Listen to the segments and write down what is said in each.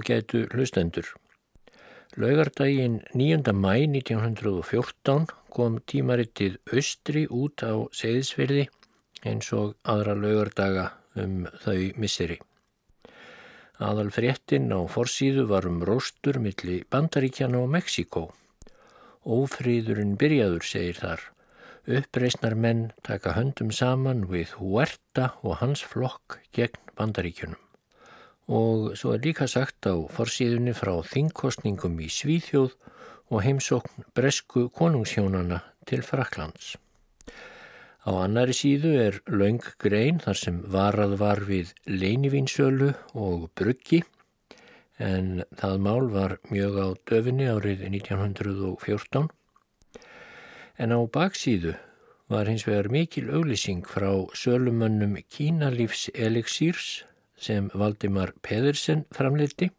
á gætu hlustendur. Laugardaginn 9. mæ 1914 kom tímarittið Östri út á Seyðisfyrði eins og aðra laugardaga um þau misseri. Aðal fréttin á forsýðu var um róstur milli Bandaríkjana og Mexíkó. Ófríðurinn byrjaður, segir þar. Uppreisnar menn taka höndum saman við Huerta og hans flokk gegn Bandaríkjunum og svo er líka sagt á forsíðunni frá þingkostningum í Svíþjóð og heimsókn bresku konungshjónana til Fraklands. Á annari síðu er laung grein þar sem varað var við leinivínsölu og bruggi en það mál var mjög á döfinni árið 1914 en á baksíðu var hins vegar mikil auglýsing frá sölumönnum Kínalífs Elixírs sem Valdimar Pedersen framleiti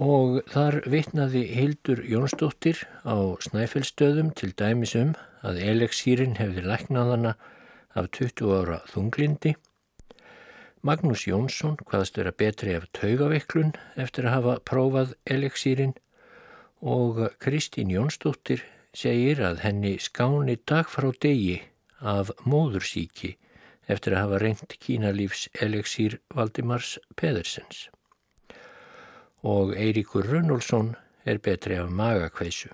og þar vitnaði Hildur Jónsdóttir á Snæfellstöðum til dæmis um að eleksýrin hefði læknaðana af 20 ára þunglindi. Magnús Jónsson hvaðast vera betri af taugaveiklun eftir að hafa prófað eleksýrin og Kristín Jónsdóttir segir að henni skáni dag frá degi af móðursíki eftir að hafa reynt kínalífs eleksýr Valdimars Pedersens. Og Eiríkur Runnolfsson er betri af magakveisu.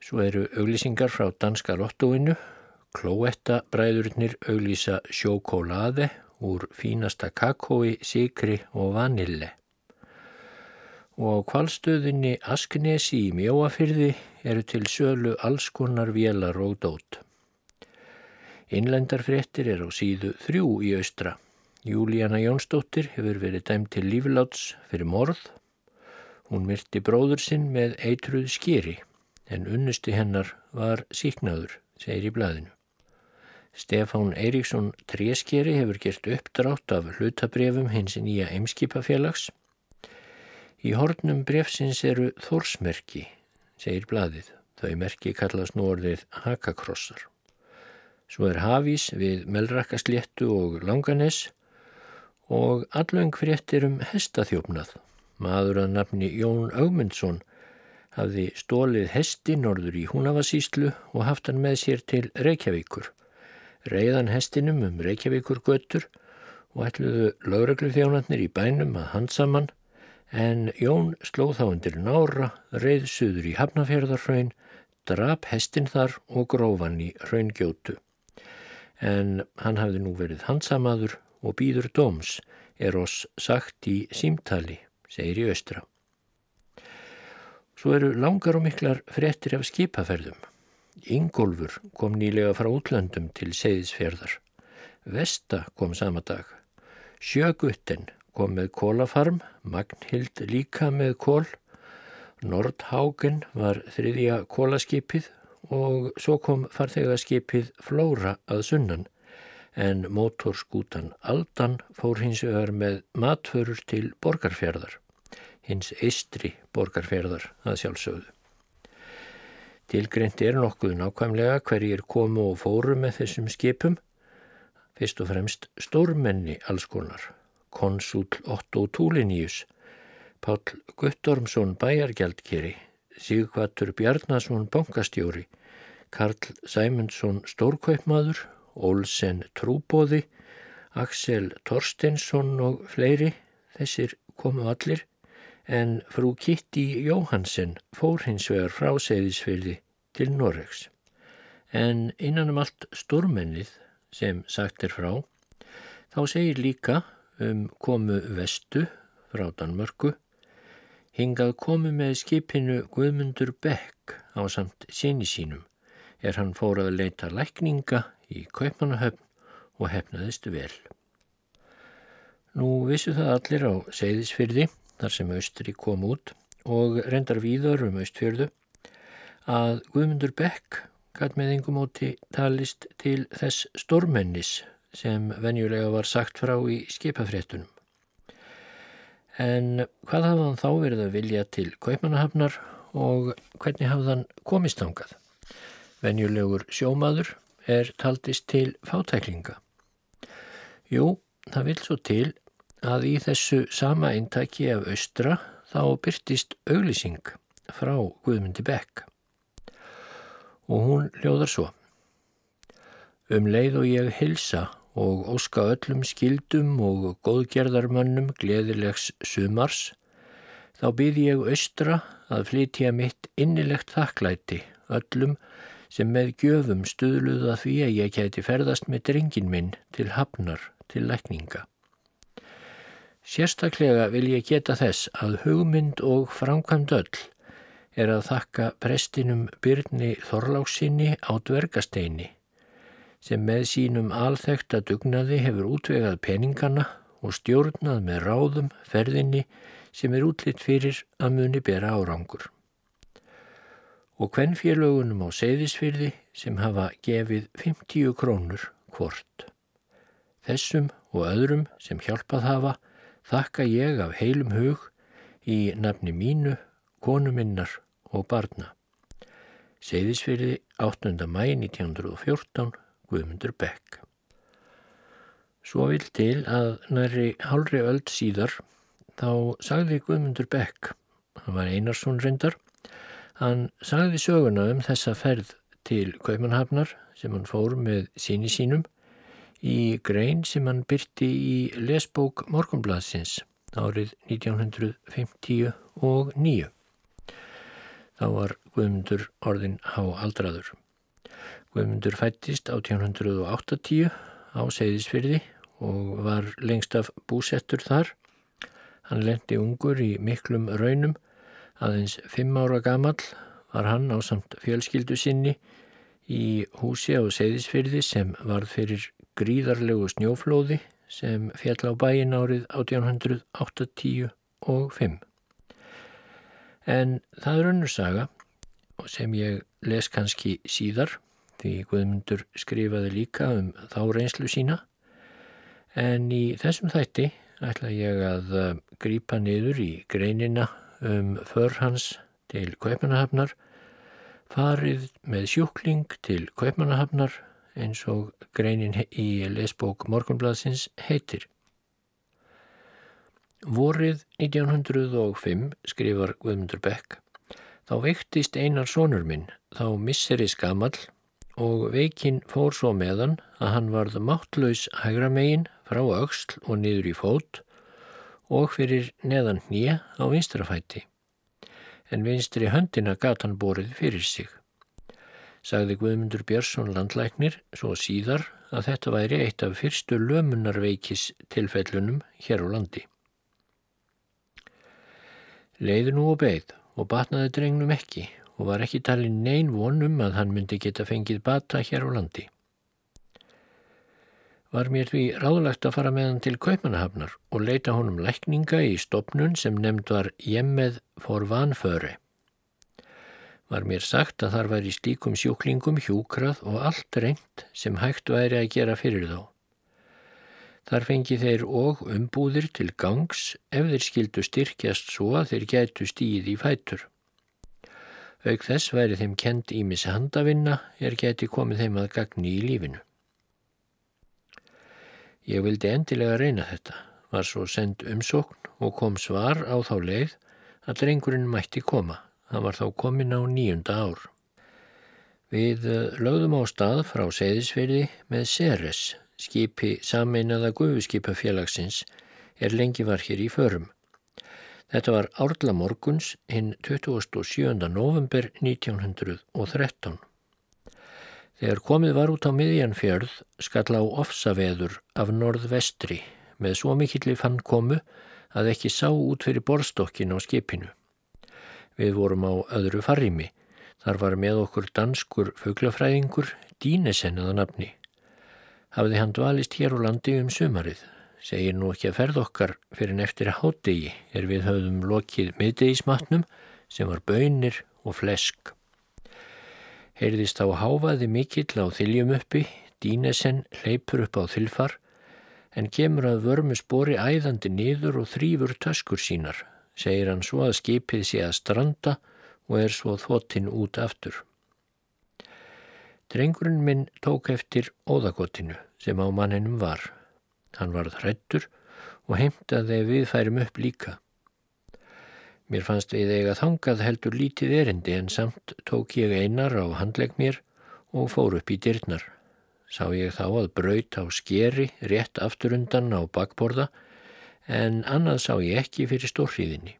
Svo eru auglýsingar frá danska lottóinu. Klóetta bræðurnir auglýsa sjókólaði úr fínasta kakói, sikri og vanille. Og á kvalstöðinni Asknesi í Mjóafyrði eru til sölu alls konar vélar og dót. Innlendarfréttir er á síðu þrjú í austra. Júlíana Jónsdóttir hefur verið dæmt til lífláts fyrir morð. Hún myrti bróður sinn með eitruð skýri en unnusti hennar var síknaður, segir í blæðinu. Stefán Eiríksson Tréskeri hefur gert uppdrátt af hlutabrefum hins nýja eimskipafélags. Í hornum brefsins eru þórsmerki, segir blæðið. Þau merki kallast nú orðið hakakrossar. Svo er hafís við Melrakkasléttu og Langanes og allöng fréttir um hestaþjófnað. Maður að nafni Jón Augmundsson hafði stólið hesti norður í Húnavasíslu og haft hann með sér til Reykjavíkur. Reyðan hestinum um Reykjavíkur göttur og ætluðu lauraglu þjónarnir í bænum að handsamann en Jón slóð þá undir nára, reyð suður í Hafnafjörðarfraun, drap hestin þar og grófan í hraungjótu en hann hafði nú verið hansamaður og býður dóms er oss sagt í símtali, segir í östra. Svo eru langar og miklar frettir af skipaferðum. Ingólfur kom nýlega frá útlöndum til Seyðisferðar. Vesta kom sama dag. Sjögutten kom með kólafarm, Magnhild líka með kól. Nordhágen var þriðja kólaskipið og svo kom farþegarskipið Flóra að sunnan en mótorskútan Aldan fór hins vegar með matförur til borgarfjörðar, hins eistri borgarfjörðar að sjálfsögðu. Tilgreint er nokkuð nákvæmlega hverjir komu og fóru með þessum skipum, fyrst og fremst stórmenni alls konar, konsúl Otto Túliníus, Pál Guttormsson bæjargjaldkeri, Sigvatur Bjarnason bankastjóri, Karl Sæmundsson stórkaupmaður, Olsen Trúbóði, Aksel Torstensson og fleiri, þessir komu allir, en frú Kitty Jóhansen fór hins vegar frá Seyðisfyrði til Norregs. En innan um allt stórmennið sem sagt er frá, þá segir líka um komu vestu frá Danmörku Hingað komu með skipinu Guðmundur Beck á samt síni sínum er hann fór að leita lækninga í Kaupmannahöfn og hefnaðist vel. Nú vissu það allir á Seyðisfyrði þar sem Austri kom út og rendar víðar um Austfjörðu að Guðmundur Beck gæt með yngum óti talist til þess stormennis sem venjulega var sagt frá í skipafréttunum. En hvað hafði hann þá verið að vilja til kaupmanahafnar og hvernig hafði hann komist ángað? Venjulegur sjómaður er taldist til fátæklinga. Jú, það vil svo til að í þessu sama eintaki af austra þá byrtist auglýsing frá Guðmundi Beck og hún ljóðar svo. Um leið og ég hilsa og óska öllum skildum og góðgerðarmönnum gleðilegs sumars, þá byrð ég austra að flytja mitt innilegt þakklæti öllum sem með gjöfum stuðluða því að ég kæti ferðast með drengin minn til hafnar til lækninga. Sérstaklega vil ég geta þess að hugmynd og framkvæmd öll er að þakka prestinum Byrni Þorláksinni á dvergasteini sem með sínum alþekta dugnaði hefur útvegað peningana og stjórnað með ráðum ferðinni sem er útlitt fyrir að muni bera árangur. Og hvern félögunum á seyðisfyrði sem hafa gefið 50 krónur hvort. Þessum og öðrum sem hjálpað hafa þakka ég af heilum hug í nafni mínu, konu minnar og barna. Seyðisfyrði 8. mæ 1914, Guðmundur Beck. Svo vil til að næri hálfri öll síðar þá sagði Guðmundur Beck, hann var Einarsson reyndar, hann sagði söguna um þessa ferð til Kaupmannhafnar sem hann fór með síni sínum í grein sem hann byrti í lesbók Morgonbladsins árið 1959. Þá var Guðmundur orðin há aldraður. Guðmundur fættist á 1880 á Seyðisfyrði og var lengst af búsettur þar. Hann lendi ungur í miklum raunum, aðeins fimm ára gamal var hann á samt fjölskyldu sinni í húsi á Seyðisfyrði sem varð fyrir gríðarlegu snjóflóði sem fjall á bæin árið 1880 og 5. En það er önnur saga sem ég les kannski síðar því Guðmundur skrifaði líka um þá reynslu sína en í þessum þætti ætla ég að uh, grýpa niður í greinina um förhans til Kaupanahafnar farið með sjúkling til Kaupanahafnar eins og greinin í lesbók Morgonbladsins heitir. Vorið 1905 skrifar Guðmundur Beck Þá veiktist einar sonur minn, þá misseri skamall og veikinn fór svo meðan að hann varð máttlaus hægra megin frá auksl og niður í fót og fyrir neðan hnýja á vinstrafæti. En vinstri höndina gat hann borið fyrir sig sagði Guðmundur Björnsson landlæknir svo síðar að þetta væri eitt af fyrstu lömunarveikis tilfellunum hér á landi. Leiði nú og beigð og batnaði drengnum ekki og var ekki talin nein vonum að hann myndi geta fengið bata hér á landi. Var mér því ráðlagt að fara með hann til Kaupanahafnar og leita honum lækninga í stopnun sem nefnd var Jemmeð for vanföre var mér sagt að þar var í slíkum sjúklingum hjúkrað og allt reynd sem hægt væri að gera fyrir þá. Þar fengi þeir og umbúðir til gangs ef þeir skildu styrkjast svo að þeir gætu stíð í fætur. Auk þess væri þeim kend í mishandavinna er gæti komið þeim að gagni í lífinu. Ég vildi endilega reyna þetta, var svo send umsókn og kom svar á þá leið að drengurinn mætti koma. Það var þá komin á nýjunda ár. Við eh, lögðum á stað frá Seyðisverði með Ceres, skipi sameinaða gufuskipafélagsins, er lengi var hér í förum. Þetta var Árla Morguns hinn 27. november 1913. Þegar komið var út á miðjanfjörð skall á ofsaveður af norðvestri með svo mikilli fann komu að ekki sá út fyrir borstokkin á skipinu. Við vorum á öðru farrými. Þar var með okkur danskur fuglafræðingur, Dínesen eða nafni. Hafði hann dvalist hér á landi um sumarið. Segir nú ekki að ferð okkar fyrir en eftir hátegi er við höfðum lokið miðdegismatnum sem var bönir og flesk. Heyrðist á háfaði mikill á þiljum uppi, Dínesen leipur upp á þilfar en kemur að vörmu spori æðandi niður og þrýfur töskur sínar segir hann svo að skipið sé að stranda og er svo þvotinn út aftur. Drengurinn minn tók eftir óðagotinu sem á manninum var. Hann varð hrættur og heimtaði við færum upp líka. Mér fannst við eiga þangað heldur lítið erindi en samt tók ég einar á handleg mér og fór upp í dyrnar. Sá ég þá að braut á skeri rétt afturundan á bakborða en annað sá ég ekki fyrir stórhríðinni.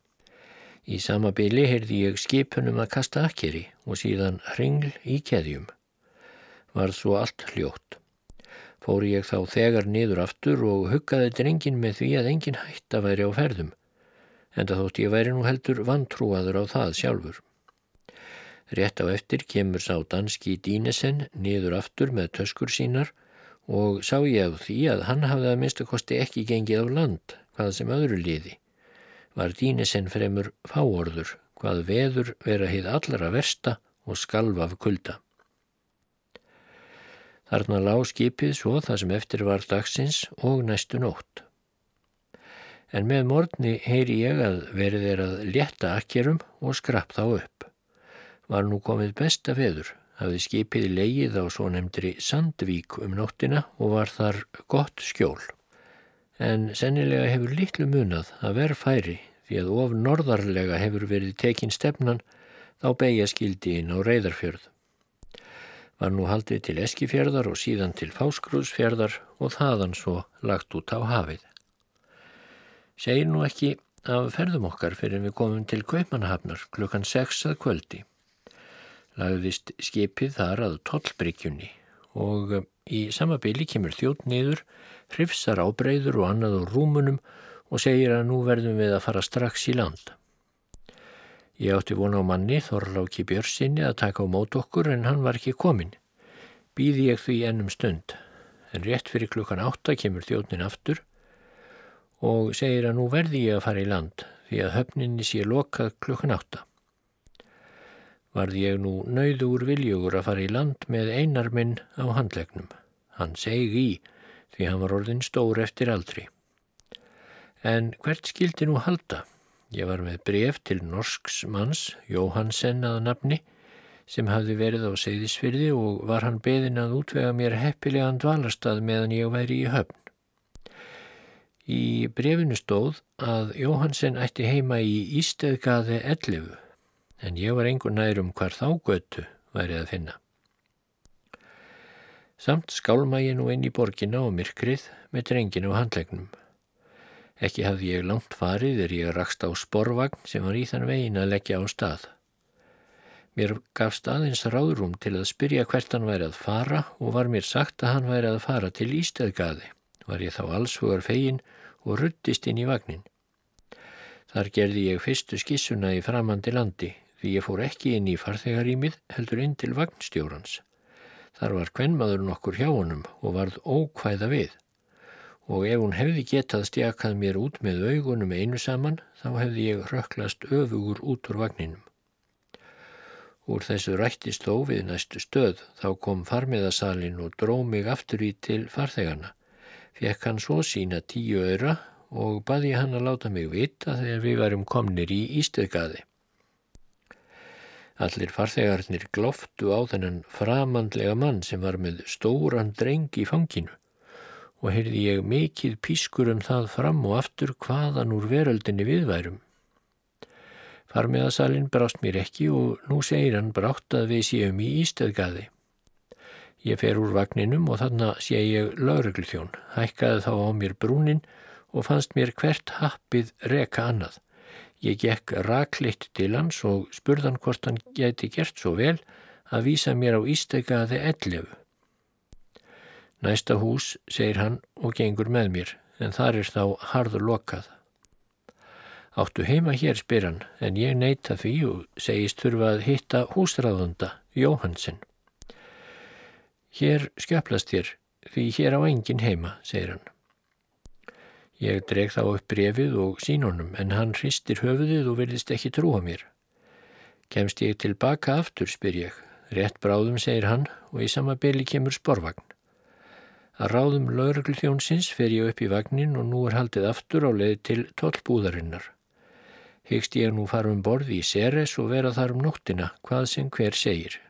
Í sama byli heyrði ég skipunum að kasta akkeri og síðan hringl í keðjum. Var svo allt hljótt. Fóri ég þá þegar niður aftur og huggaði drengin með því að engin hætta væri á ferðum en það þótt ég væri nú heldur vantrúaður á það sjálfur. Rétt á eftir kemur sá danski Dínesen niður aftur með töskur sínar og sá ég á því að hann hafði að minnstu kosti ekki gengið á land, hvað sem öðru liði. Var Dínesen fremur fáorður, hvað veður vera heið allara versta og skalva af kulda. Þarna lág skipið svo það sem eftir var dagsins og næstu nótt en með morgni heyri ég að verið er að létta akkerum og skrapp þá upp. Var nú komið besta veður, hafði skipið leið á svo nefndri Sandvík um nóttina og var þar gott skjól. En sennilega hefur litlu munað að verð færi því að of norðarlega hefur verið tekin stefnan þá beigja skildi inn á reyðarfjörð. Var nú haldið til Eskifjörðar og síðan til Fáskrúsfjörðar og þaðan svo lagt út á hafið segir nú ekki af ferðum okkar fyrir við komum til Kaupmannahafnar klukkan 6 að kvöldi. Lagðist skipið þar að tollbryggjunni og eh, í samabili kemur þjótt niður, hrifsar ábreyður og annað á rúmunum og segir að nú verðum við að fara strax í land. Ég átti vona á manni, Þorláki Björnsinni, að taka á mót okkur en hann var ekki komin. Býði ég því ennum stund, en rétt fyrir klukkan átta kemur þjótnin aftur og segir að nú verði ég að fara í land því að höfninni sé lokað klukkan átta. Varði ég nú nauður viljugur að fara í land með einar minn á handlegnum. Hann seg í því hann var orðin stór eftir aldri. En hvert skildi nú halda? Ég var með bref til norsks manns, Jóhansen að nafni, sem hafði verið á segðisfyrði og var hann beðin að útvega mér heppilegan dvalarstað meðan ég væri í höfn. Í brefinu stóð að Jóhansen ætti heima í Ísteðgaði 11 en ég var einhver nær um hvar þá götu værið að finna. Samt skálma ég nú inn í borginna og myrkrið með drenginu og handlegnum. Ekki hafði ég langt farið er ég rakst á sporvagn sem var í þann vegin að leggja á stað. Mér gaf staðins ráðrúm til að spyrja hvert hann væri að fara og var mér sagt að hann væri að fara til Ísteðgaði. Var ég þá allshugar fegin og ruttist inn í vagnin. Þar gerði ég fyrstu skissuna í framandi landi því ég fór ekki inn í farþegarímið heldur inn til vagnstjórans. Þar var kvennmaður nokkur hjá honum og varð ókvæða við og ef hún hefði getað stjakað mér út með augunum einu saman þá hefði ég röklast öfugur út úr vagninum. Úr þessu rættist þó við næstu stöð þá kom farmiðasalinn og dró mig aftur í til farþegarna fekk hann svo sína tíu öra og baði hann að láta mig vita þegar við varum komnir í Ístöðgaði. Allir farþegarnir gloftu á þennan framandlega mann sem var með stóran dreng í fanginu og heyrði ég mikið pískur um það fram og aftur hvaðan úr veröldinni viðværum. Farmiðasalinn brást mér ekki og nú segir hann brátt að við séum í Ístöðgaði. Ég fer úr vagninum og þannig sé ég laurugluþjón, hækkaði þá á mér brúnin og fannst mér hvert happið reka annað. Ég gekk raklitt til hans og spurðan hvort hann geti gert svo vel að vísa mér á ístækaði ellefu. Næsta hús, segir hann og gengur með mér, en þar er þá harður lokað. Áttu heima hér, spyr hann, en ég neyta því og segist þurfa að hitta húsræðunda, Jóhansen. Hér skjöplast þér, því hér á engin heima, segir hann. Ég dreg þá upp brefið og sín honum, en hann hristir höfuðið og vilist ekki trúa mér. Kemst ég tilbaka aftur, spyr ég. Rétt bráðum, segir hann, og í sama byli kemur sporvagn. Að ráðum lauruglþjónsins fer ég upp í vagnin og nú er haldið aftur á leið til tollbúðarinnar. Hegst ég nú fara um borði í Ceres og vera þar um nóttina, hvað sem hver segir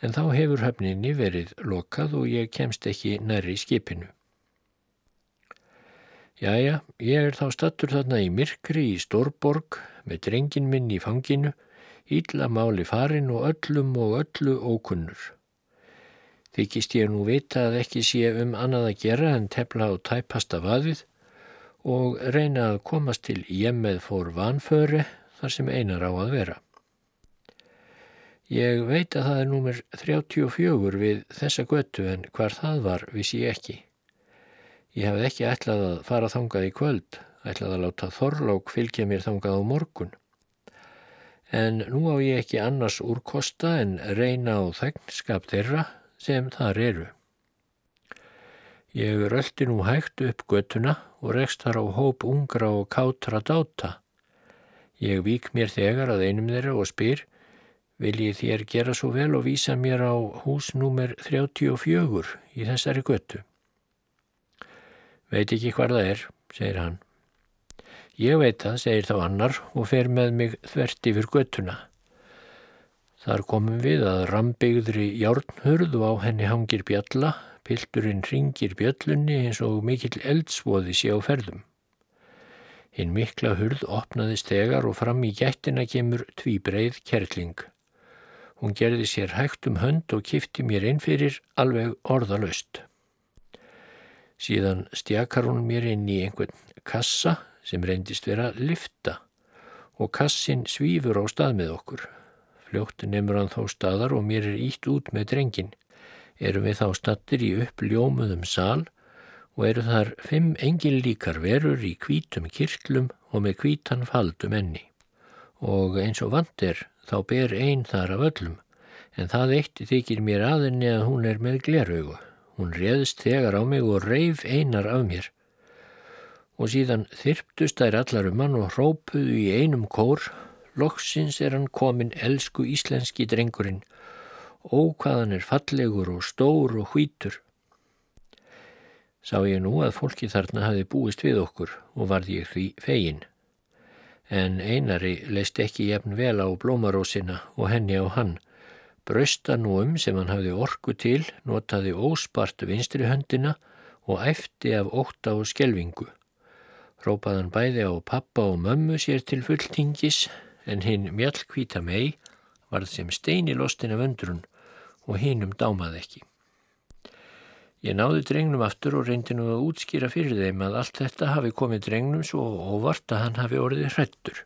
en þá hefur höfninni verið lokað og ég kemst ekki nærri skipinu. Jæja, ég er þá stattur þarna í myrkri í Stórborg með drengin minn í fanginu, ílla máli farin og öllum og öllu ókunnur. Þykist ég nú vita að ekki sé um annað að gera en tepla og tæpasta vaðið og reyna að komast til ég með fór vanföri þar sem einar á að vera. Ég veit að það er númer 34 við þessa götu en hvar það var vissi ég ekki. Ég hafði ekki ætlað að fara þangað í kvöld, ætlað að láta Þorlák fylgja mér þangað á morgun. En nú á ég ekki annars úr kosta en reyna á þegnskap þeirra sem þar eru. Ég röldi nú hægt upp götuna og rekst þar á hóp ungra og kátra dáta. Ég vík mér þegar að einum þeirra og spyr Viljið þér gera svo vel og vísa mér á hús númer 34 í þessari göttu? Veit ekki hvað það er, segir hann. Ég veit það, segir þá annar og fer með mig þvert yfir göttuna. Þar komum við að rambyggðri járnhurð og á henni hangir bjalla, pilturinn ringir bjöllunni eins og mikill eldsvoði sé á ferðum. Hinn mikla hurð opnaðist þegar og fram í gættina kemur tvíbreið kerling. Hún gerði sér hægt um hönd og kifti mér inn fyrir alveg orðalöst. Síðan stjakar hún mér inn í einhvern kassa sem reyndist vera lifta og kassin svífur á stað með okkur. Fljótt nefnur hann þó staðar og mér er ítt út með drengin. Erum við þá stattir í uppljómuðum sál og eru þar fimm engin líkar verur í kvítum kirklum og með kvítan faldum enni. Og eins og vant er þá ber einn þar af öllum, en það eitt þykir mér aðinni að hún er með gleraugu. Hún reðst þegar á mig og reif einar af mér. Og síðan þyrptust þær allar um hann og hrópuðu í einum kór, loksins er hann komin elsku íslenski drengurinn, ókvaðan er fallegur og stór og hvítur. Sá ég nú að fólki þarna hafi búist við okkur og varð ég því fegin en einari leist ekki jefn vel á blómarósina og henni á hann. Brausta nú um sem hann hafði orku til, notaði óspart vinstri höndina og æfti af óta og skelvingu. Rópaðan bæði á pappa og mömmu sér til fulltingis en hinn mjallkvíta mei varð sem steini lostin af öndrun og hinnum dámaði ekki. Ég náði drengnum aftur og reyndi nú að útskýra fyrir þeim að allt þetta hafi komið drengnum svo óvart að hann hafi orðið hrettur.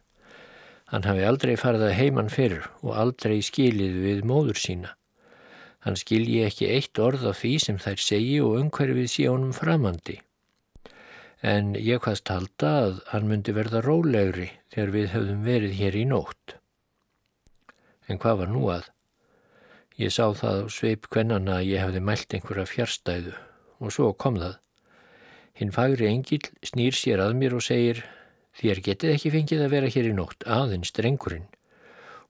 Hann hafi aldrei farið að heimann fyrir og aldrei skilið við móður sína. Hann skilji ekki eitt orð af því sem þær segi og umhverfið sé honum framandi. En ég hvaðst halda að hann myndi verða rólegri þegar við höfðum verið hér í nótt. En hvað var nú að? Ég sá það sveip kvennana að ég hefði mælt einhverja fjärstæðu og svo kom það. Hinn fagri engil snýr sér að mér og segir þér getið ekki fengið að vera hér í nótt aðeins drengurinn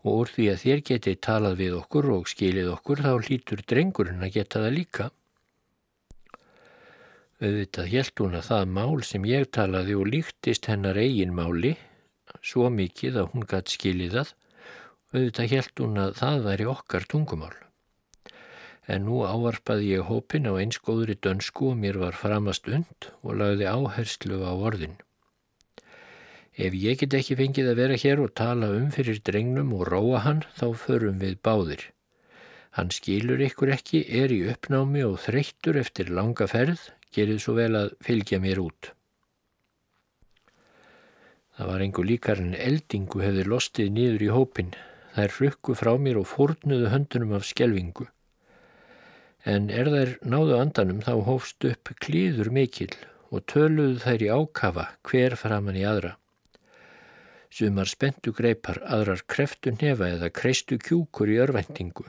og úr því að þér getið talað við okkur og skilið okkur þá hlýtur drengurinn að geta það líka. Auðvitað helt hún að það mál sem ég talaði og líktist hennar eigin máli svo mikið að hún gætt skilið það auðvitað helt hún að það væri okkar tungumál. En nú ávarpaði ég hópin á einskóðri dönsku og mér var framast und og lagði áherslu á orðin. Ef ég get ekki fengið að vera hér og tala um fyrir drengnum og róa hann, þá förum við báðir. Hann skilur ykkur ekki, er í uppnámi og þreyttur eftir langa ferð, gerið svo vel að fylgja mér út. Það var einhver líkar en eldingu hefði lostið nýður í hópin, Þær frukku frá mér og fórnuðu höndunum af skjelvingu. En er þær náðu andanum þá hófst upp klíður mikil og töluðu þær í ákafa hver framann í aðra. Sumar spentu greipar, aðrar kreftu nefa eða kreistu kjúkur í örvendingu.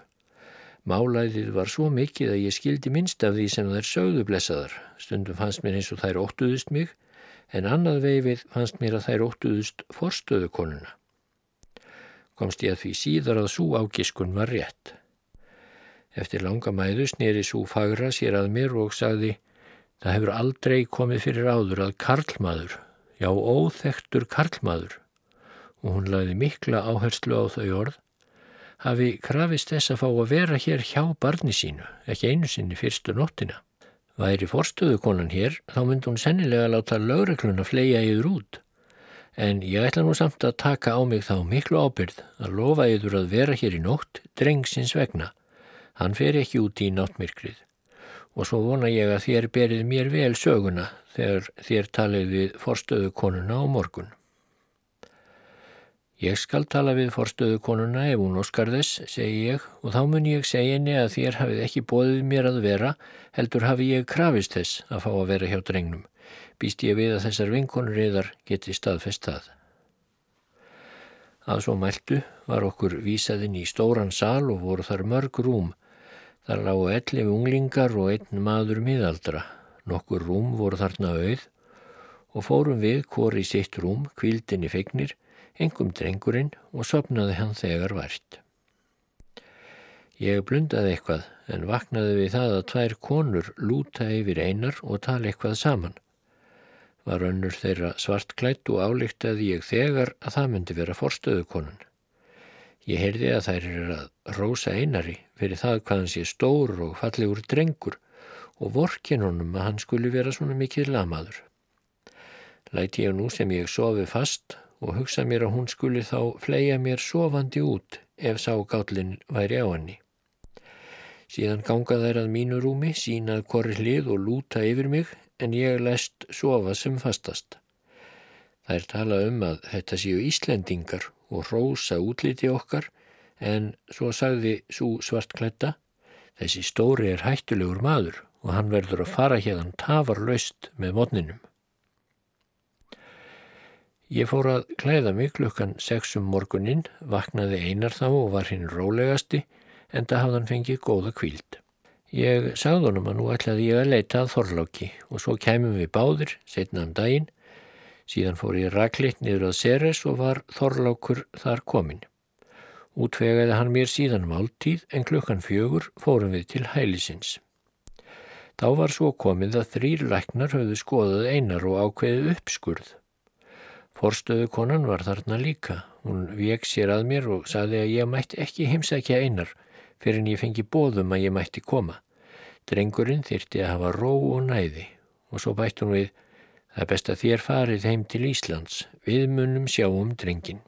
Málæðið var svo mikið að ég skildi minnst af því sem þær sögðu blessaðar. Stundum fannst mér eins og þær óttuðust mig, en annað veifið fannst mér að þær óttuðust forstöðukonuna komst ég að því síðar að svo ágiskun var rétt. Eftir langa mæðu snýri svo fagra sér að mér og sagði Það hefur aldrei komið fyrir áður að karlmaður, já óþektur karlmaður, og hún laði mikla áherslu á þau orð, hafi krafist þess að fá að vera hér hjá barni sínu, ekki einu sinni fyrstu nóttina. Væri forstöðu konan hér, þá myndi hún sennilega láta lögregluna fleia yfir út. En ég ætla nú samt að taka á mig þá miklu ábyrð að lofa yfir að vera hér í nótt drengsins vegna. Hann fer ekki út í náttmyrkrið. Og svo vona ég að þér berið mér vel söguna þegar þér talið við forstöðu konuna á morgun. Ég skal tala við forstöðu konuna ef hún óskar þess, segi ég, og þá mun ég segja henni að þér hafið ekki bóðið mér að vera, heldur hafi ég krafist þess að fá að vera hjá drengnum. Býst ég við að þessar vinkonur yðar geti staðfest það. Að svo mæltu var okkur vísaðinn í stóran sal og voru þar mörg rúm. Þar lágu ellif unglingar og einn maður miðaldra. Nokkur rúm voru þarna auð og fórum við hvori sitt rúm, kvildinni fegnir, engum drengurinn og sopnaði hann þegar vært. Ég blundaði eitthvað en vaknaði við það að tvær konur lúta yfir einar og tala eitthvað saman. Var önnur þeirra svartklætt og álíktaði ég þegar að það myndi vera forstöðukonun. Ég heyrði að þær er að rósa einari fyrir það hvað hann sé stór og fallegur drengur og vorkin honum að hann skuli vera svona mikið lamaður. Læti ég nú sem ég sofi fast og hugsa mér að hún skuli þá fleia mér sofandi út ef ságállin væri á henni. Síðan ganga þær að mínu rúmi, sínað korri hlið og lúta yfir mig en ég lest sofa sem fastast. Það er tala um að þetta séu Íslendingar og rósa útliti okkar en svo sagði svo svartklætta þessi stóri er hættulegur maður og hann verður að fara hérðan tafarlaust með modninum. Ég fór að klæða mig klukkan sexum morgunin, vaknaði einar þá og var hinn rólegasti, en það hafðan fengið góða kvíld. Ég sagði honum að nú ætlaði ég að leita að Þorláki og svo kæmum við báðir, setna um daginn. Síðan fór ég rakleitt niður að Ceres og var Þorlákur þar komin. Útvegaði hann mér síðan máltíð en klukkan fjögur fórum við til hælisins. Þá var svo komið að þrýr læknar höfðu skoðað einar og ákveðið uppskurð. Forstöðu konan var þarna líka. Hún vek sér að mér og saði að ég mætti ekki heimsækja einar fyrir en ég fengi bóðum að ég mætti koma. Drengurinn þyrti að hafa ró og næði og svo bætt hún við það er best að þér farið heim til Íslands. Við munum sjá um drengin.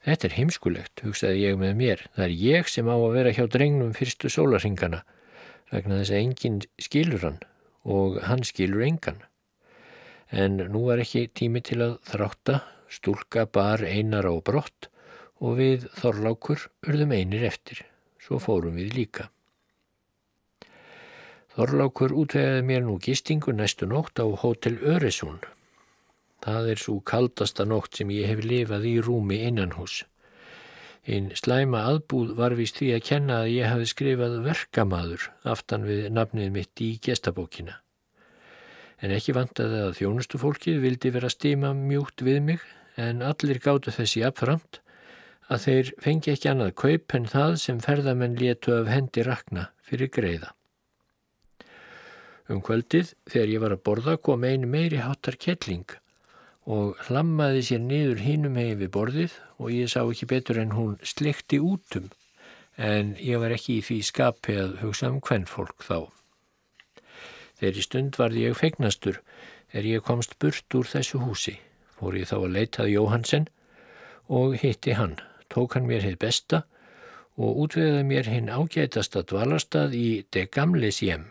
Þetta er heimskulegt, hugsaði ég með mér. Það er ég sem á að vera hjá drengnum fyrstu sólarsingana vegna þess að enginn skilur hann og hann skilur engan en nú var ekki tími til að þrátta, stúlka bar einar á brott og við Þorlákur urðum einir eftir, svo fórum við líka. Þorlákur útvegaði mér nú gistingu næstu nótt á Hotel Öresún. Það er svo kaldasta nótt sem ég hef lifað í rúmi innan hús. Einn slæma aðbúð var vist því að kenna að ég hafi skrifað verkamaður aftan við nafnið mitt í gestabókina en ekki vantaði að þjónustufólkið vildi vera stíma mjúkt við mig en allir gáttu þessi apframt að þeir fengi ekki annað kaup en það sem ferðamenn létu af hendi rakna fyrir greiða. Um kvöldið þegar ég var að borða kom einu meiri hátar kettling og hlammaði sér niður hínum hegi við borðið og ég sá ekki betur en hún slikti útum en ég var ekki í því skapi að hugsa um hvern fólk þá. Þegar í stund varði ég fegnastur er ég komst burt úr þessu húsi. Fór ég þá að leitað Jóhansen og hitti hann. Tók hann mér heið besta og útvegaði mér hinn ágætasta dvalarstað í De Gamles hjem.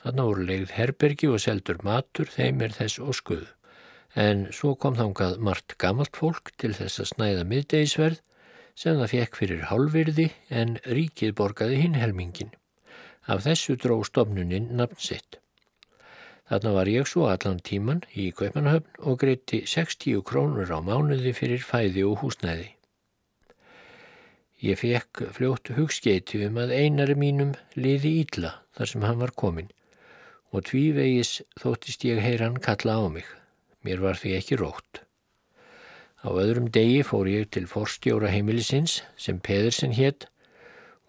Þannig voru leið herbergi og seldur matur, þeim er þess óskuðu. En svo kom þángað margt gamalt fólk til þess að snæða miðdeisverð sem það fekk fyrir hálfyrði en ríkið borgaði hinn helmingin. Af þessu dró stofnuninn nafn sitt. Þarna var ég svo allan tíman í Kaupanahöfn og greitti 60 krónur á mánuði fyrir fæði og húsnæði. Ég fekk fljótt hugskeiti um að einari mínum liði ídla þar sem hann var komin og tvívegis þóttist ég heyran kalla á mig. Mér var því ekki rótt. Á öðrum degi fór ég til forstjóra heimilisins sem Pedersen hétt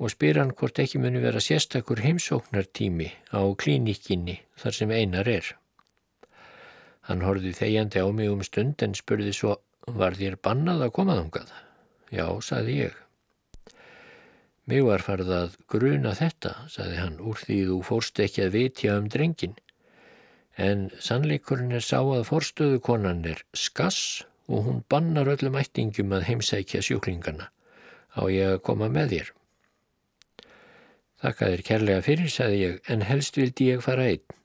og spyr hann hvort ekki muni vera sérstakur heimsóknartími á klínikinni þar sem einar er. Hann horfið þegjandi á mig um stund en spurði svo, var þér bannað að koma þangað? Já, saði ég. Mig var farið að gruna þetta, saði hann, úr því þú fórst ekki að vitja um drengin. En sannleikurinn er sá að forstöðukonan er skass og hún bannar öllum ættingum að heimsækja sjúklingarna. Á ég að koma með þér. Þakka þér kærlega fyrir, saði ég, en helst vildi ég fara einn.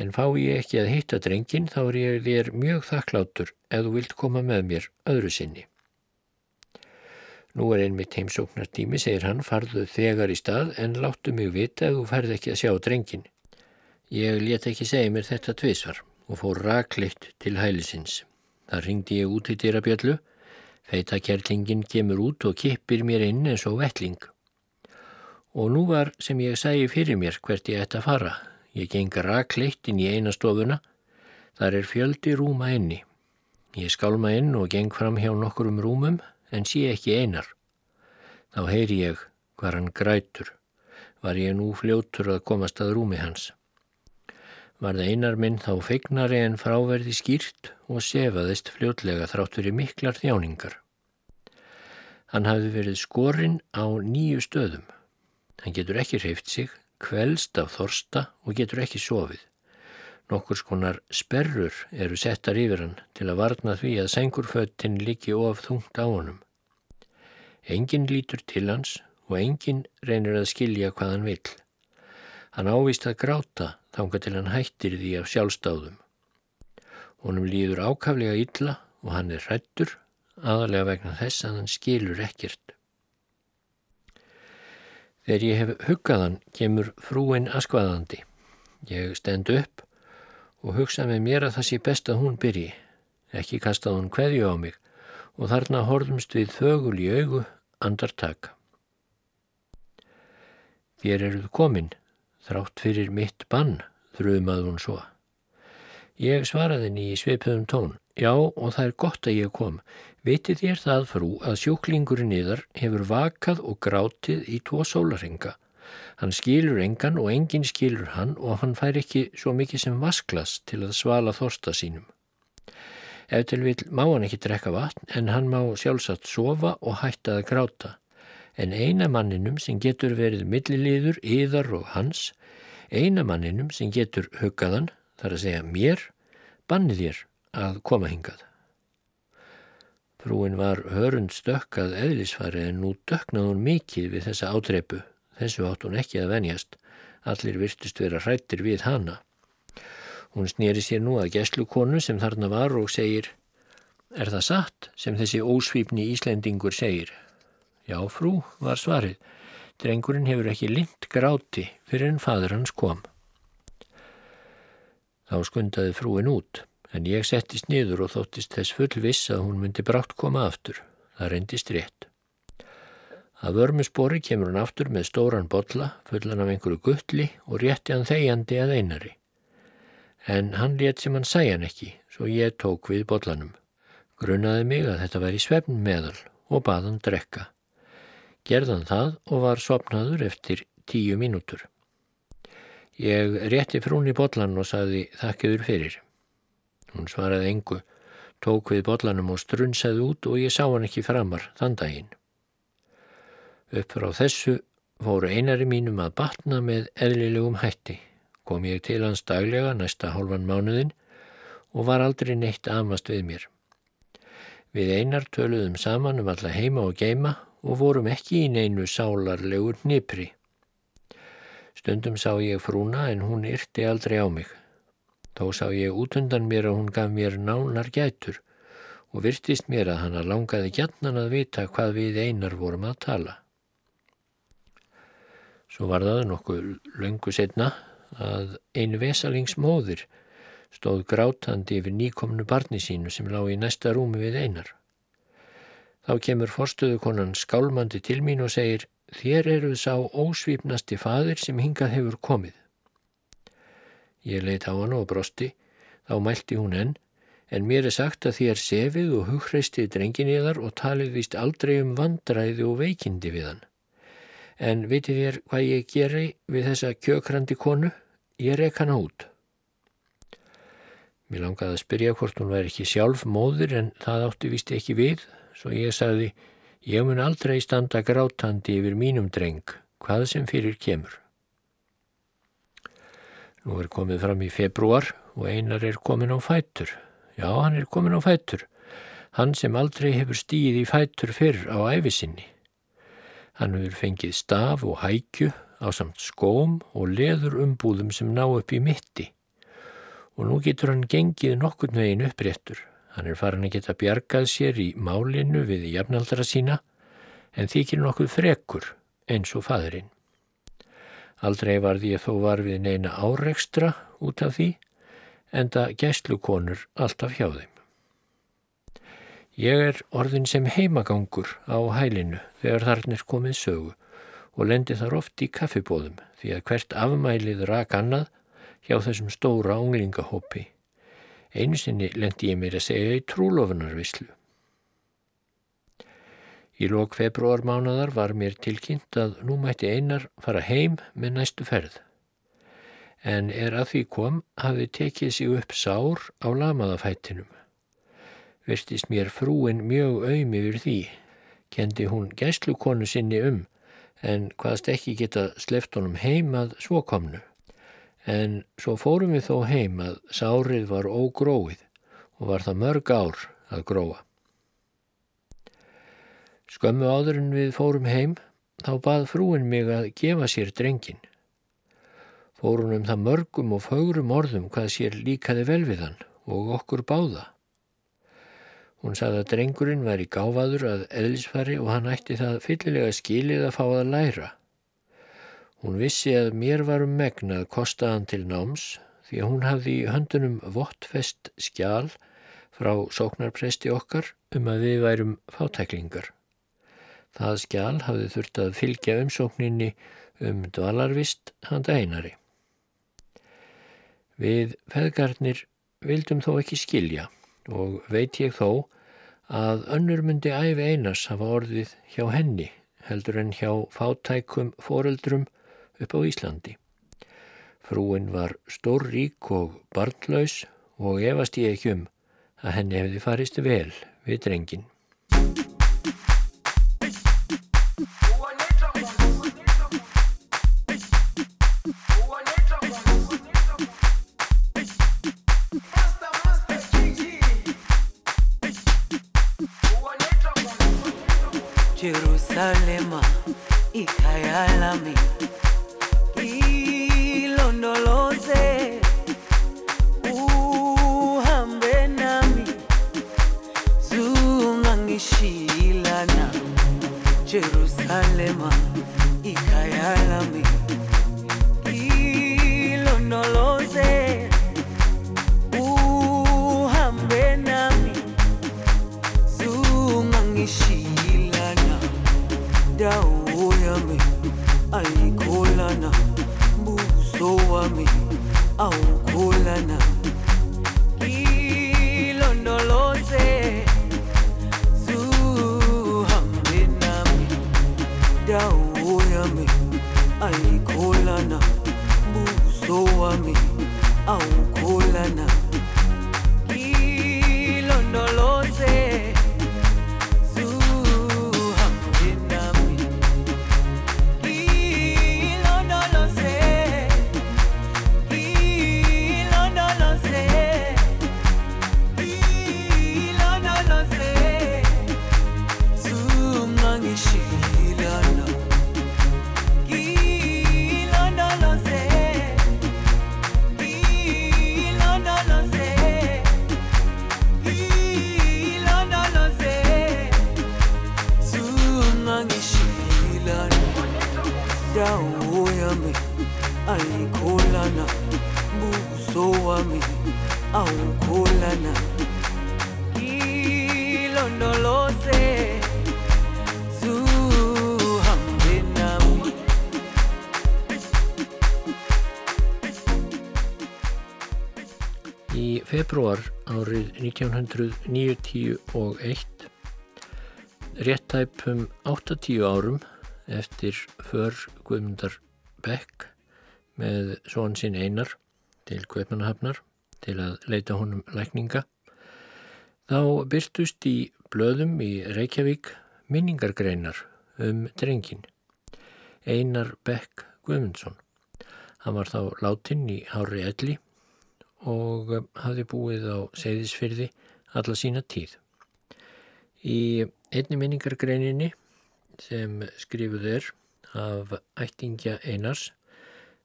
En fá ég ekki að hitta drengin, þá er ég þér mjög þakklátur ef þú vilt koma með mér öðru sinni. Nú er einmitt heimsóknartími, segir hann, farðu þegar í stað en láttu mig vita ef þú færð ekki að sjá drengin. Ég let ekki segja mér þetta tvísvar og fór rakleitt til hælisins. Það ringdi ég út í dyrabjöllu, feita kærlingin kemur út og kippir mér inn eins og velling. Og nú var sem ég sæi fyrir mér hvert ég ætti að fara. Ég geng rakleitt inn í einastofuna, þar er fjöldi rúma inni. Ég skálma inn og geng fram hjá nokkurum rúmum en sé ekki einar. Þá heyri ég hvar hann grætur. Var ég nú fljótur að komast að rúmi hans. Var það einar minn þá feignari en fráverði skýrt og sefaðist fljótlega þrátt fyrir miklar þjáningar. Hann hafði verið skorinn á nýju stöðum. Hann getur ekki hreift sig, kvelst af þorsta og getur ekki sofið. Nokkur skonar sperrur eru settar yfir hann til að varna því að sengurföttin líki of þungt á honum. Engin lítur til hans og engin reynir að skilja hvað hann vil. Hann ávist að gráta þanga til hann hættir því af sjálfstáðum. Honum líður ákaflega illa og hann er hrættur aðalega vegna þess að hann skilur ekkert. Þegar ég hef huggaðan kemur frúin askvaðandi. Ég stend upp og hugsa með mér að það sé best að hún byrji. Ekki kastað hún hverju á mig og þarna horðumst við þögul í augu andartak. Þér eruð komin, þrátt fyrir mitt bann, þrjumað hún svo. Ég svaraði henni í sveipuðum tón. Já, og það er gott að ég kom. Vitið þér það frú að sjúklingurinn yðar hefur vakað og grátið í tvo sólaringa Hann skilur engan og engin skilur hann og hann fær ekki svo mikið sem vasklas til að svala þorsta sínum. Ef til vil má hann ekki drekka vatn en hann má sjálfsagt sofa og hætta að gráta. En eina manninum sem getur verið milliliður, yðar og hans, eina manninum sem getur huggaðan, þar að segja mér, bannið þér að koma hingað. Frúin var hörund stökkað eðlisfari en nú döknað hún mikið við þessa ádreipu Þessu átt hún ekki að venjast. Allir virtust vera hrættir við hana. Hún snýri sér nú að gesslukonu sem þarna var og segir Er það satt sem þessi ósvífni Íslendingur segir? Já, frú, var svarið. Drengurinn hefur ekki lind gráti fyrir en fadur hans kom. Þá skundaði frúin út, en ég settist niður og þóttist þess fullviss að hún myndi brátt koma aftur. Það reyndist rétt. Að vörmuspori kemur hann aftur með stóran botla, fullan af einhverju guttli og rétti hann þegjandi að einari. En hann létt sem hann sæjan ekki, svo ég tók við botlanum. Grunnaði mig að þetta væri svefn meðal og bað hann drekka. Gerðan það og var sopnaður eftir tíu mínútur. Ég rétti frún í botlan og saði þakkiður fyrir. Hún svaraði engu, tók við botlanum og strunsaði út og ég sá hann ekki framar þann daginn. Upp frá þessu fóru einari mínum að batna með eðlilegum hætti. Kom ég til hans daglega næsta hálfan mánuðin og var aldrei neitt amast við mér. Við einar töluðum saman um alla heima og geima og vorum ekki í neinu sálarlegur nýpri. Stundum sá ég frúna en hún yrti aldrei á mig. Þó sá ég út undan mér að hún gaf mér nánar gætur og virtist mér að hann langaði gætnan að vita hvað við einar vorum að tala. Svo var það nokkuð löngu setna að einu vesalingsmóðir stóð grátandi yfir nýkomnu barni sínu sem lág í næsta rúmi við einar. Þá kemur forstöðukonan skálmandi til mín og segir þér eruð sá ósvífnasti fadir sem hingað hefur komið. Ég leitt á hann og brosti, þá mælti hún enn, en mér er sagt að þér sefið og hugreistið drengin í þar og talið vist aldrei um vandræði og veikindi við hann. En vitið þér hvað ég geri við þessa kjökrandi konu? Ég rek hana út. Mér langaði að spyrja hvort hún væri ekki sjálf móður en það átti vist ekki við, svo ég sagði, Ég mun aldrei standa grátandi yfir mínum dreng, hvað sem fyrir kemur. Nú er komið fram í februar og einar er komin á fætur. Já, hann er komin á fætur. Hann sem aldrei hefur stíð í fætur fyrr á æfisinni. Hann hefur fengið staf og hækju á samt skóm og leður umbúðum sem ná upp í mitti. Og nú getur hann gengið nokkurn veginn uppréttur. Hann er farin að geta bjargað sér í málinu við jafnaldra sína en þykir nokkuð frekur eins og fadurinn. Aldrei varði ég þó var við neina áreikstra út af því, enda gæslukonur alltaf hjá þeim. Ég er orðin sem heimagangur á hælinu þegar þarnir komið sögu og lendi þar oft í kaffibóðum því að hvert afmælið rak annað hjá þessum stóra unglingahópi. Einu sinni lendi ég mér að segja í trúlofunarvislu. Í lók februarmánadar var mér tilkynnt að nú mætti einar fara heim með næstu ferð. En er að því kom hafði tekið sig upp sár á lamaðafættinum. Verstist mér frúin mjög auðm yfir því. Kendi hún gæslukonu sinni um en hvaðst ekki geta sleft honum heim að svo komnu. En svo fórum við þó heim að sárið var ógróið og var það mörg ár að gróa. Skömmu áður en við fórum heim, þá bað frúin mig að gefa sér drengin. Fórun um það mörgum og fagrum orðum hvað sér líkaði vel við hann og okkur báða. Hún sagði að drengurinn væri gáfaður að eðlisfari og hann ætti það fyllilega skilið að fá að læra. Hún vissi að mér varum megnað kostaðan til náms því að hún hafði í höndunum vottfest skjál frá sóknarpresti okkar um að við værum fátæklingar. Það skjál hafði þurft að fylgja umsókninni um dvalarvist handa einari. Við feðgarnir vildum þó ekki skilja og veit ég þó að önnur myndi æfi einars hafa orðið hjá henni heldur en hjá fátækum foreldrum upp á Íslandi. Frúin var stór rík og barnlaus og efast ég ekki um að henni hefði farist vel við drengin. wami awukhula now. 1991, réttæpum 80 árum eftir för Guðmundar Beck með svon sinn einar til Guðmannahafnar til að leita honum lækninga, þá byrtust í blöðum í Reykjavík minningargreinar um drengin. Einar Beck Guðmundsson. Hann var þá látin í Hári Elli og hafði búið á Seyðisfyrði alla sína tíð. Í einni minningargreininni sem skrifuð er af ættingja Einars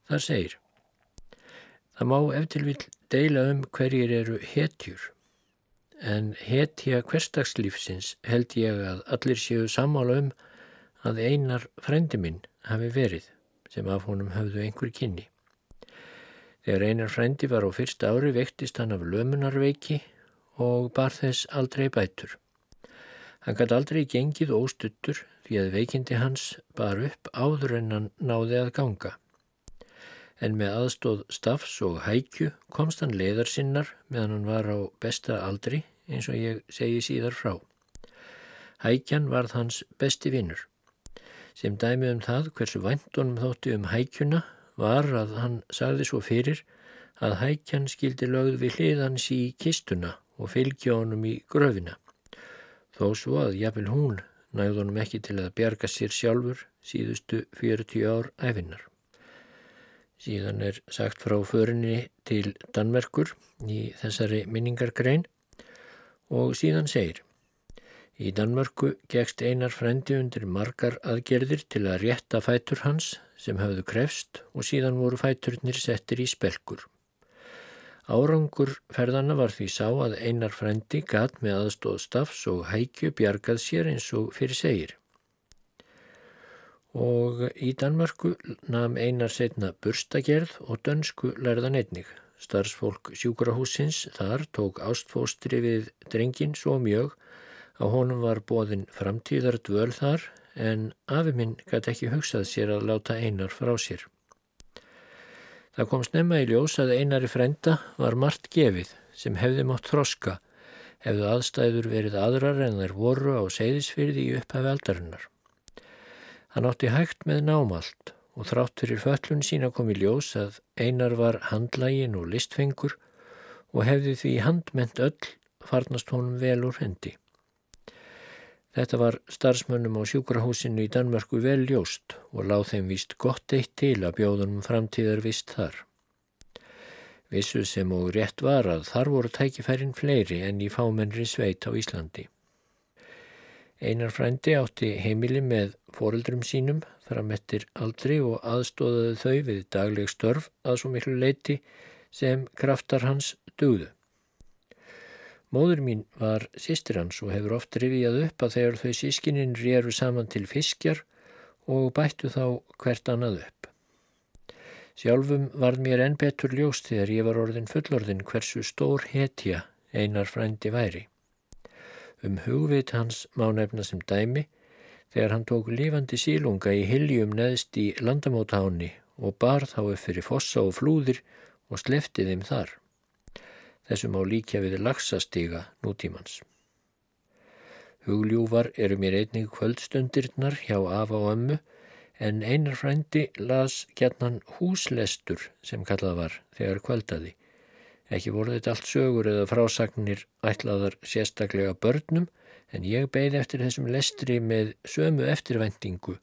þar segir Það má eftir vil deila um hverjir eru hetjur en hetja hverstagslífsins held ég að allir séu sammála um að einar frendi minn hafi verið sem af honum höfðu einhver kynni. Þegar einar frendi var á fyrsta ári vektist hann af lömunarveiki og bar þess aldrei bætur. Hann gæti aldrei gengið óstuttur því að veikindi hans bar upp áður en hann náði að ganga. En með aðstóð stafs og hækju komst hann leiðarsinnar meðan hann var á besta aldri eins og ég segi síðar frá. Hækjan varð hans besti vinnur sem dæmi um það hversu væntunum þótti um hækjuna var að hann sagði svo fyrir að hækjan skildi lögð við hliðans í kistuna og fylgja honum í gröfina. Þó svo að jafnvel hún nægði honum ekki til að bjarga sér sjálfur síðustu 40 ár æfinnar. Síðan er sagt frá förinni til Danmerkur í þessari minningargrein og síðan segir Í Danmörku gegst einar frendi undir margar aðgerðir til að rétta fætur hans sem hafðu krefst og síðan voru fæturnir settir í spelkur. Árangur ferðana var því sá að einar frendi gat með aðstóð stafs og hækju bjargað sér eins og fyrir segir. Og í Danmörku nam einar setna burstagerð og dönsku lærðan einnig. Starfsfólk sjúkrahúsins þar tók ástfóstri við drengin svo mjög Á honum var bóðin framtíðar dvöl þar en afi minn gæti ekki hugsað sér að láta einar frá sér. Það kom snemma í ljós að einari frenda var margt gefið sem hefði mátt þroska hefðu aðstæður verið aðrar en þær voru á seyðisfyrði í upphafi aldarinnar. Hann átti hægt með námalt og þrátt fyrir föllun sína kom í ljós að einar var handlægin og listfengur og hefði því handment öll farnast honum vel úr hendi. Þetta var starfsmönnum á sjúkrahúsinu í Danmarku vel ljóst og láð þeim víst gott eitt til að bjóðunum framtíðar vist þar. Vissu sem og rétt var að þar voru tækifærin fleiri enn í fámennri sveit á Íslandi. Einar frændi átti heimili með foreldrum sínum fram eftir aldri og aðstóðaði þau við dagleg störf að svo miklu leiti sem kraftar hans dugðu. Móður mín var sýstir hans og hefur oft rifjað upp að þegar þau sískininn rýru saman til fiskjar og bættu þá hvert annað upp. Sjálfum var mér enn betur ljóst þegar ég var orðin fullorðin hversu stór hetja einar frændi væri. Um hugvit hans má nefna sem dæmi þegar hann tók lífandi sílunga í hiljum neðst í landamótáni og bar þá upp fyrir fossa og flúðir og slefti þeim þar. Þessum á líkja við lagsastíga nútímans. Hugljúvar eru mér einnig kvöldstundirnar hjá afa og ömmu en einar frændi las gætnan húslestur sem kallað var þegar kvöldaði. Ekki voru þetta allt sögur eða frásagnir ætlaðar sérstaklega börnum en ég beigði eftir þessum lestri með sömu eftirvendingu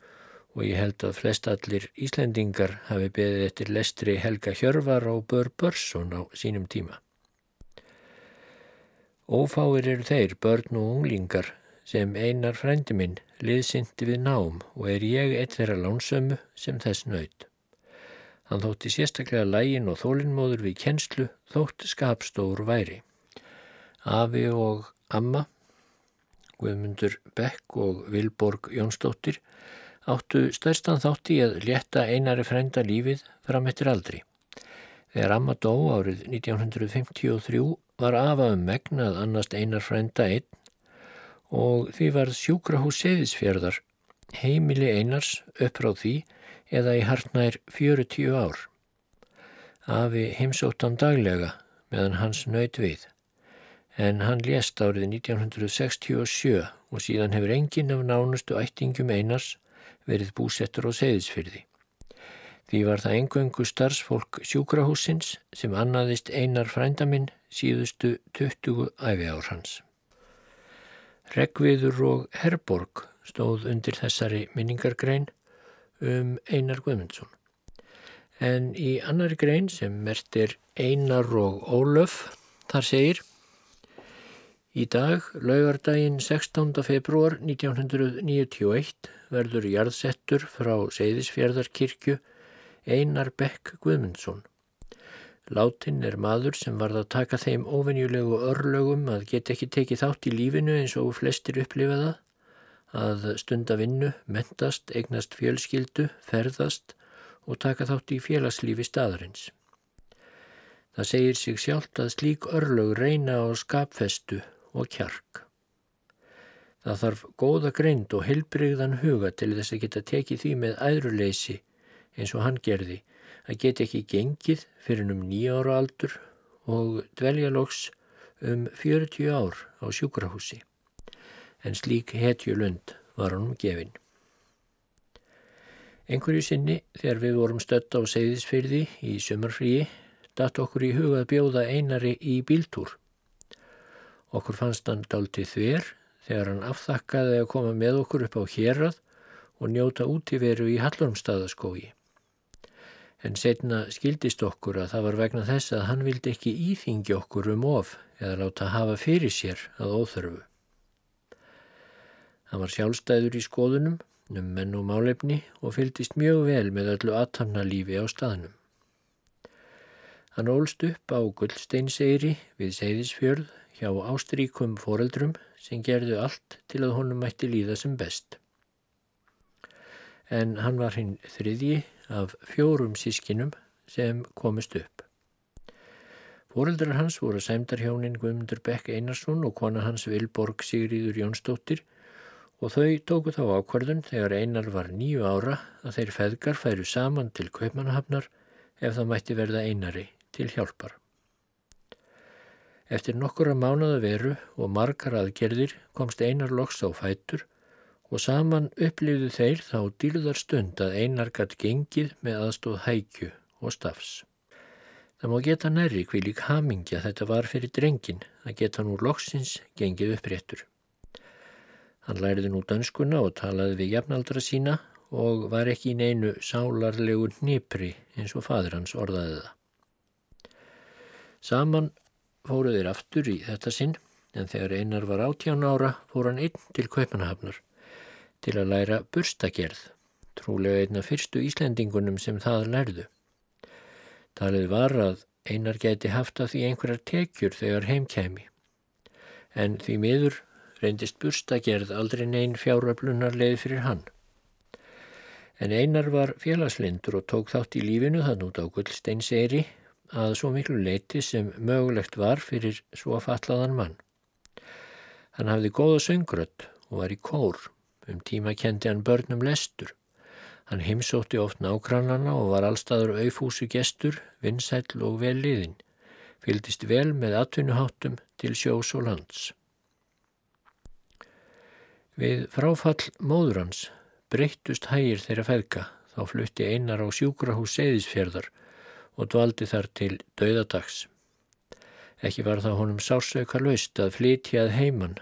og ég held að flest allir Íslendingar hafi beigðið eftir lestri Helga Hjörvar og Bör Börsson á sínum tíma. Ófáir eru þeir, börn og unglingar, sem einar frændi minn liðsindi við nám og er ég eitt þeirra lánsömu sem þess nöyt. Hann þótti sérstaklega lægin og þólinnmóður við kennslu þótt skapstór væri. Afi og Amma, Guðmundur Beck og Vilborg Jónsdóttir áttu stærstan þátti að létta einari frænda lífið fram eftir aldri. Þegar Amma dó árið 1953 var afa um megnað annast einar frænda einn og því var sjúkrahús seðisfjörðar heimili einars uppráð því eða í hartnær 40 ár. Afi heimsóttan daglega meðan hans nöyt við en hann lést árið 1967 og síðan hefur enginn af nánustu ættingum einars verið búsettur á seðisfyrði. Því var það engöngu starfsfólk sjúkrahúsins sem annaðist einar frændaminn síðustu 20 æfi ár hans. Reggviður og Herborg stóð undir þessari minningargrein um Einar Guðmundsson. En í annari grein sem mertir Einar og Ólöf þar segir Í dag, laugardaginn 16. februar 1991, verður jarðsettur frá Seyðisfjörðarkirkju Einar Beck Guðmundsson. Látin er maður sem varð að taka þeim ofennjulegu örlögum að geta ekki tekið þátt í lífinu eins og flestir upplifa það, að stunda vinnu, mentast, eignast fjölskyldu, ferðast og taka þátt í félagslífi staðarins. Það segir sig sjálft að slík örlög reyna á skapfestu og kjark. Það þarf góða greind og heilbrigðan huga til þess að geta tekið því með æðruleysi eins og hann gerði að geta ekki gengið fyrir um nýja ára aldur og dvelja loks um 40 ár á sjúkrahúsi. En slík hetjulund var hann um gefin. Einhverju sinni þegar við vorum stött á segðisfyrði í sömarfríi datt okkur í hugað bjóða einari í bíltúr. Okkur fannst hann daldi þver þegar hann afþakkaði að koma með okkur upp á hérað og njóta útíveru í Hallormstaðaskógi. En setna skildist okkur að það var vegna þess að hann vildi ekki íþingi okkur um of eða láta hafa fyrir sér að óþörfu. Hann var sjálfstæður í skoðunum, um menn og málefni og fyldist mjög vel með öllu aðtamnalífi á staðnum. Hann ólst upp á Guldsteinseyri við Seyðisfjörð hjá ástríkum foreldrum sem gerðu allt til að honum mætti líða sem best. En hann var hinn þriðji af fjórum sískinum sem komist upp. Fóreldrar hans voru sæmdarhjónin Guðmundur Bekk Einarsson og kona hans Vilborg Sigriður Jónsdóttir og þau tóku þá ákvarðun þegar Einar var nýju ára að þeir feðgar færu saman til Kaupmannahafnar ef það mætti verða Einari til hjálpar. Eftir nokkura mánuða veru og margar aðgerðir komst einar loks á fætur og saman upplifðu þeir þá dýrðar stund að einar gatt gengið með aðstóð hækju og stafs. Það má geta nærri hví lík hamingja þetta var fyrir drengin að geta nú loksins gengið uppréttur. Hann læriði nú dönskuna og talaði við jafnaldra sína og var ekki í neinu sálarlegu nýpri eins og fadur hans orðaði það. Saman fóru þeir aftur í þetta sinn en þegar einar var áttján ára fór hann inn til Kaupanahafnar til að læra burstagerð, trúlega einna fyrstu Íslendingunum sem það lærðu. Talið var að einar geti haft að því einhverjar tekjur þegar heimkæmi, en því miður reyndist burstagerð aldrei neyn fjáröflunar leið fyrir hann. En einar var félagslindur og tók þátt í lífinu þann út á Gullsteinseyri að svo miklu leiti sem mögulegt var fyrir svo fallaðan mann. Hann hafði góða söngrött og var í kór. Um tíma kendi hann börnum lestur. Hann heimsótti oft nákrannana og var allstaður auðfúsu gestur, vinsæll og vel liðin. Fyldist vel með atvinnuháttum til sjós og lands. Við fráfall móður hans breyttust hægir þeirra feðka. Þá flutti einar á sjúkrahús Seyðisfjörðar og dvaldi þar til dauðadags. Ekki var það honum sársauka laust að flytjað heimann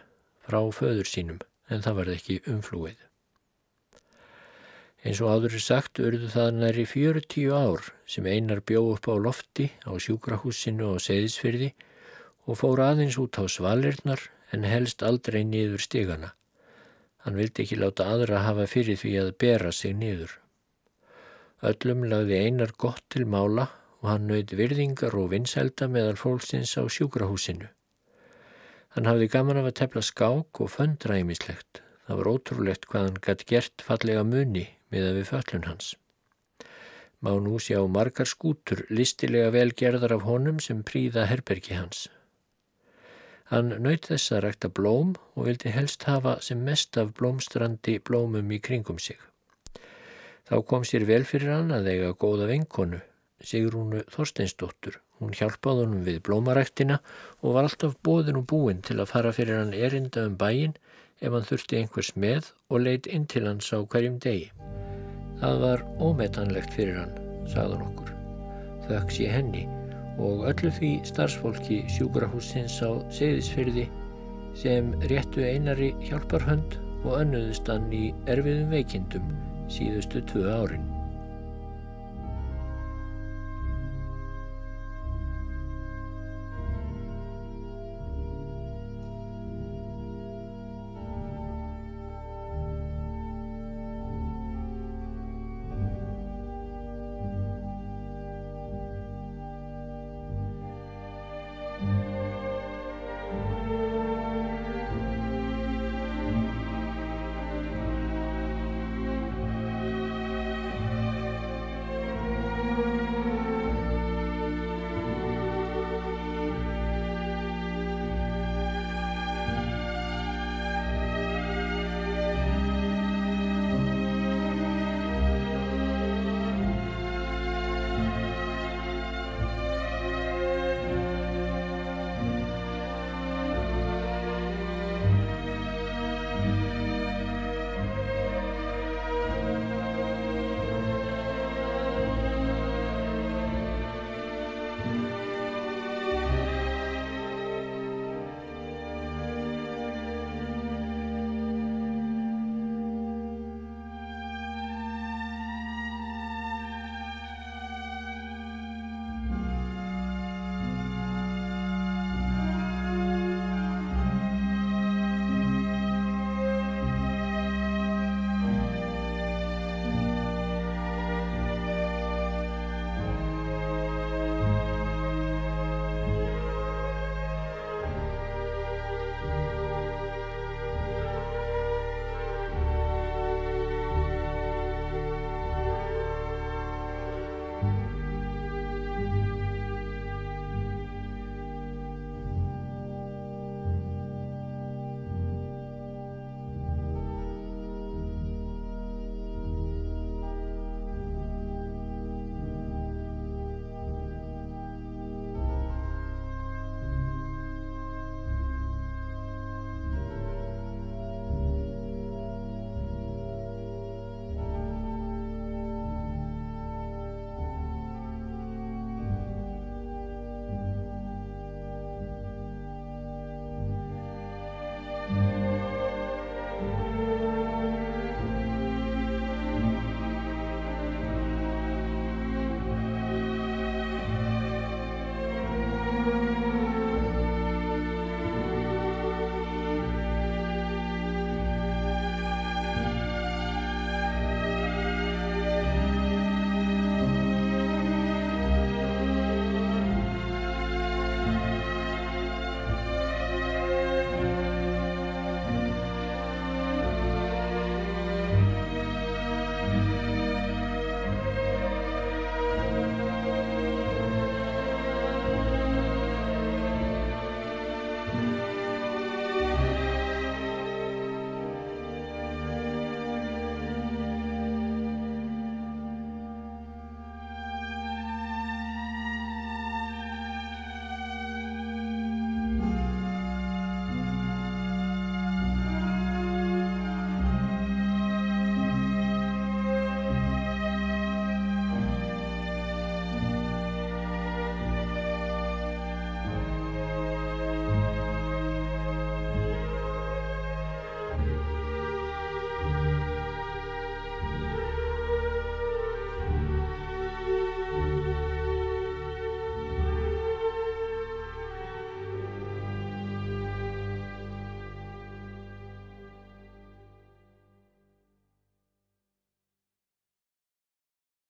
frá föður sínum en það var ekki umflúið. Eins og áður sagt urðu það næri 40 ár sem einar bjó upp á lofti á sjúkrahúsinu og seðisfyrði og fór aðeins út á svalirnar en helst aldrei niður stigana. Hann vildi ekki láta aðra hafa fyrir því að bera sig niður. Öllum lagði einar gott til mála og hann nöyði virðingar og vinsælda meðal fólksins á sjúkrahúsinu. Hann hafði gaman af að tefla skák og föndræmislegt. Það var ótrúlegt hvað hann gætt gert fallega muni með að við föllun hans. Má nú sjá margar skútur listilega velgerðar af honum sem príða herbergi hans. Hann nöyð þess að rækta blóm og vildi helst hafa sem mest af blómstrandi blómum í kringum sig. Þá kom sér vel fyrir hann að eiga góða vinkonu Sigrúnu Þorsteinsdóttur. Hún hjálpaði honum við blómaræktina og var alltaf bóðin og búin til að fara fyrir hann erinda um bæin ef hann þurfti einhvers með og leitt inn til hans á hverjum degi. Það var ómetanlegt fyrir hann, sagðan okkur. Þauks ég henni og öllu því starfsfólki sjúkrahúsins á Seyðisfyrði sem réttu einari hjálparhönd og önnuðist hann í erfiðum veikindum síðustu tvö árin.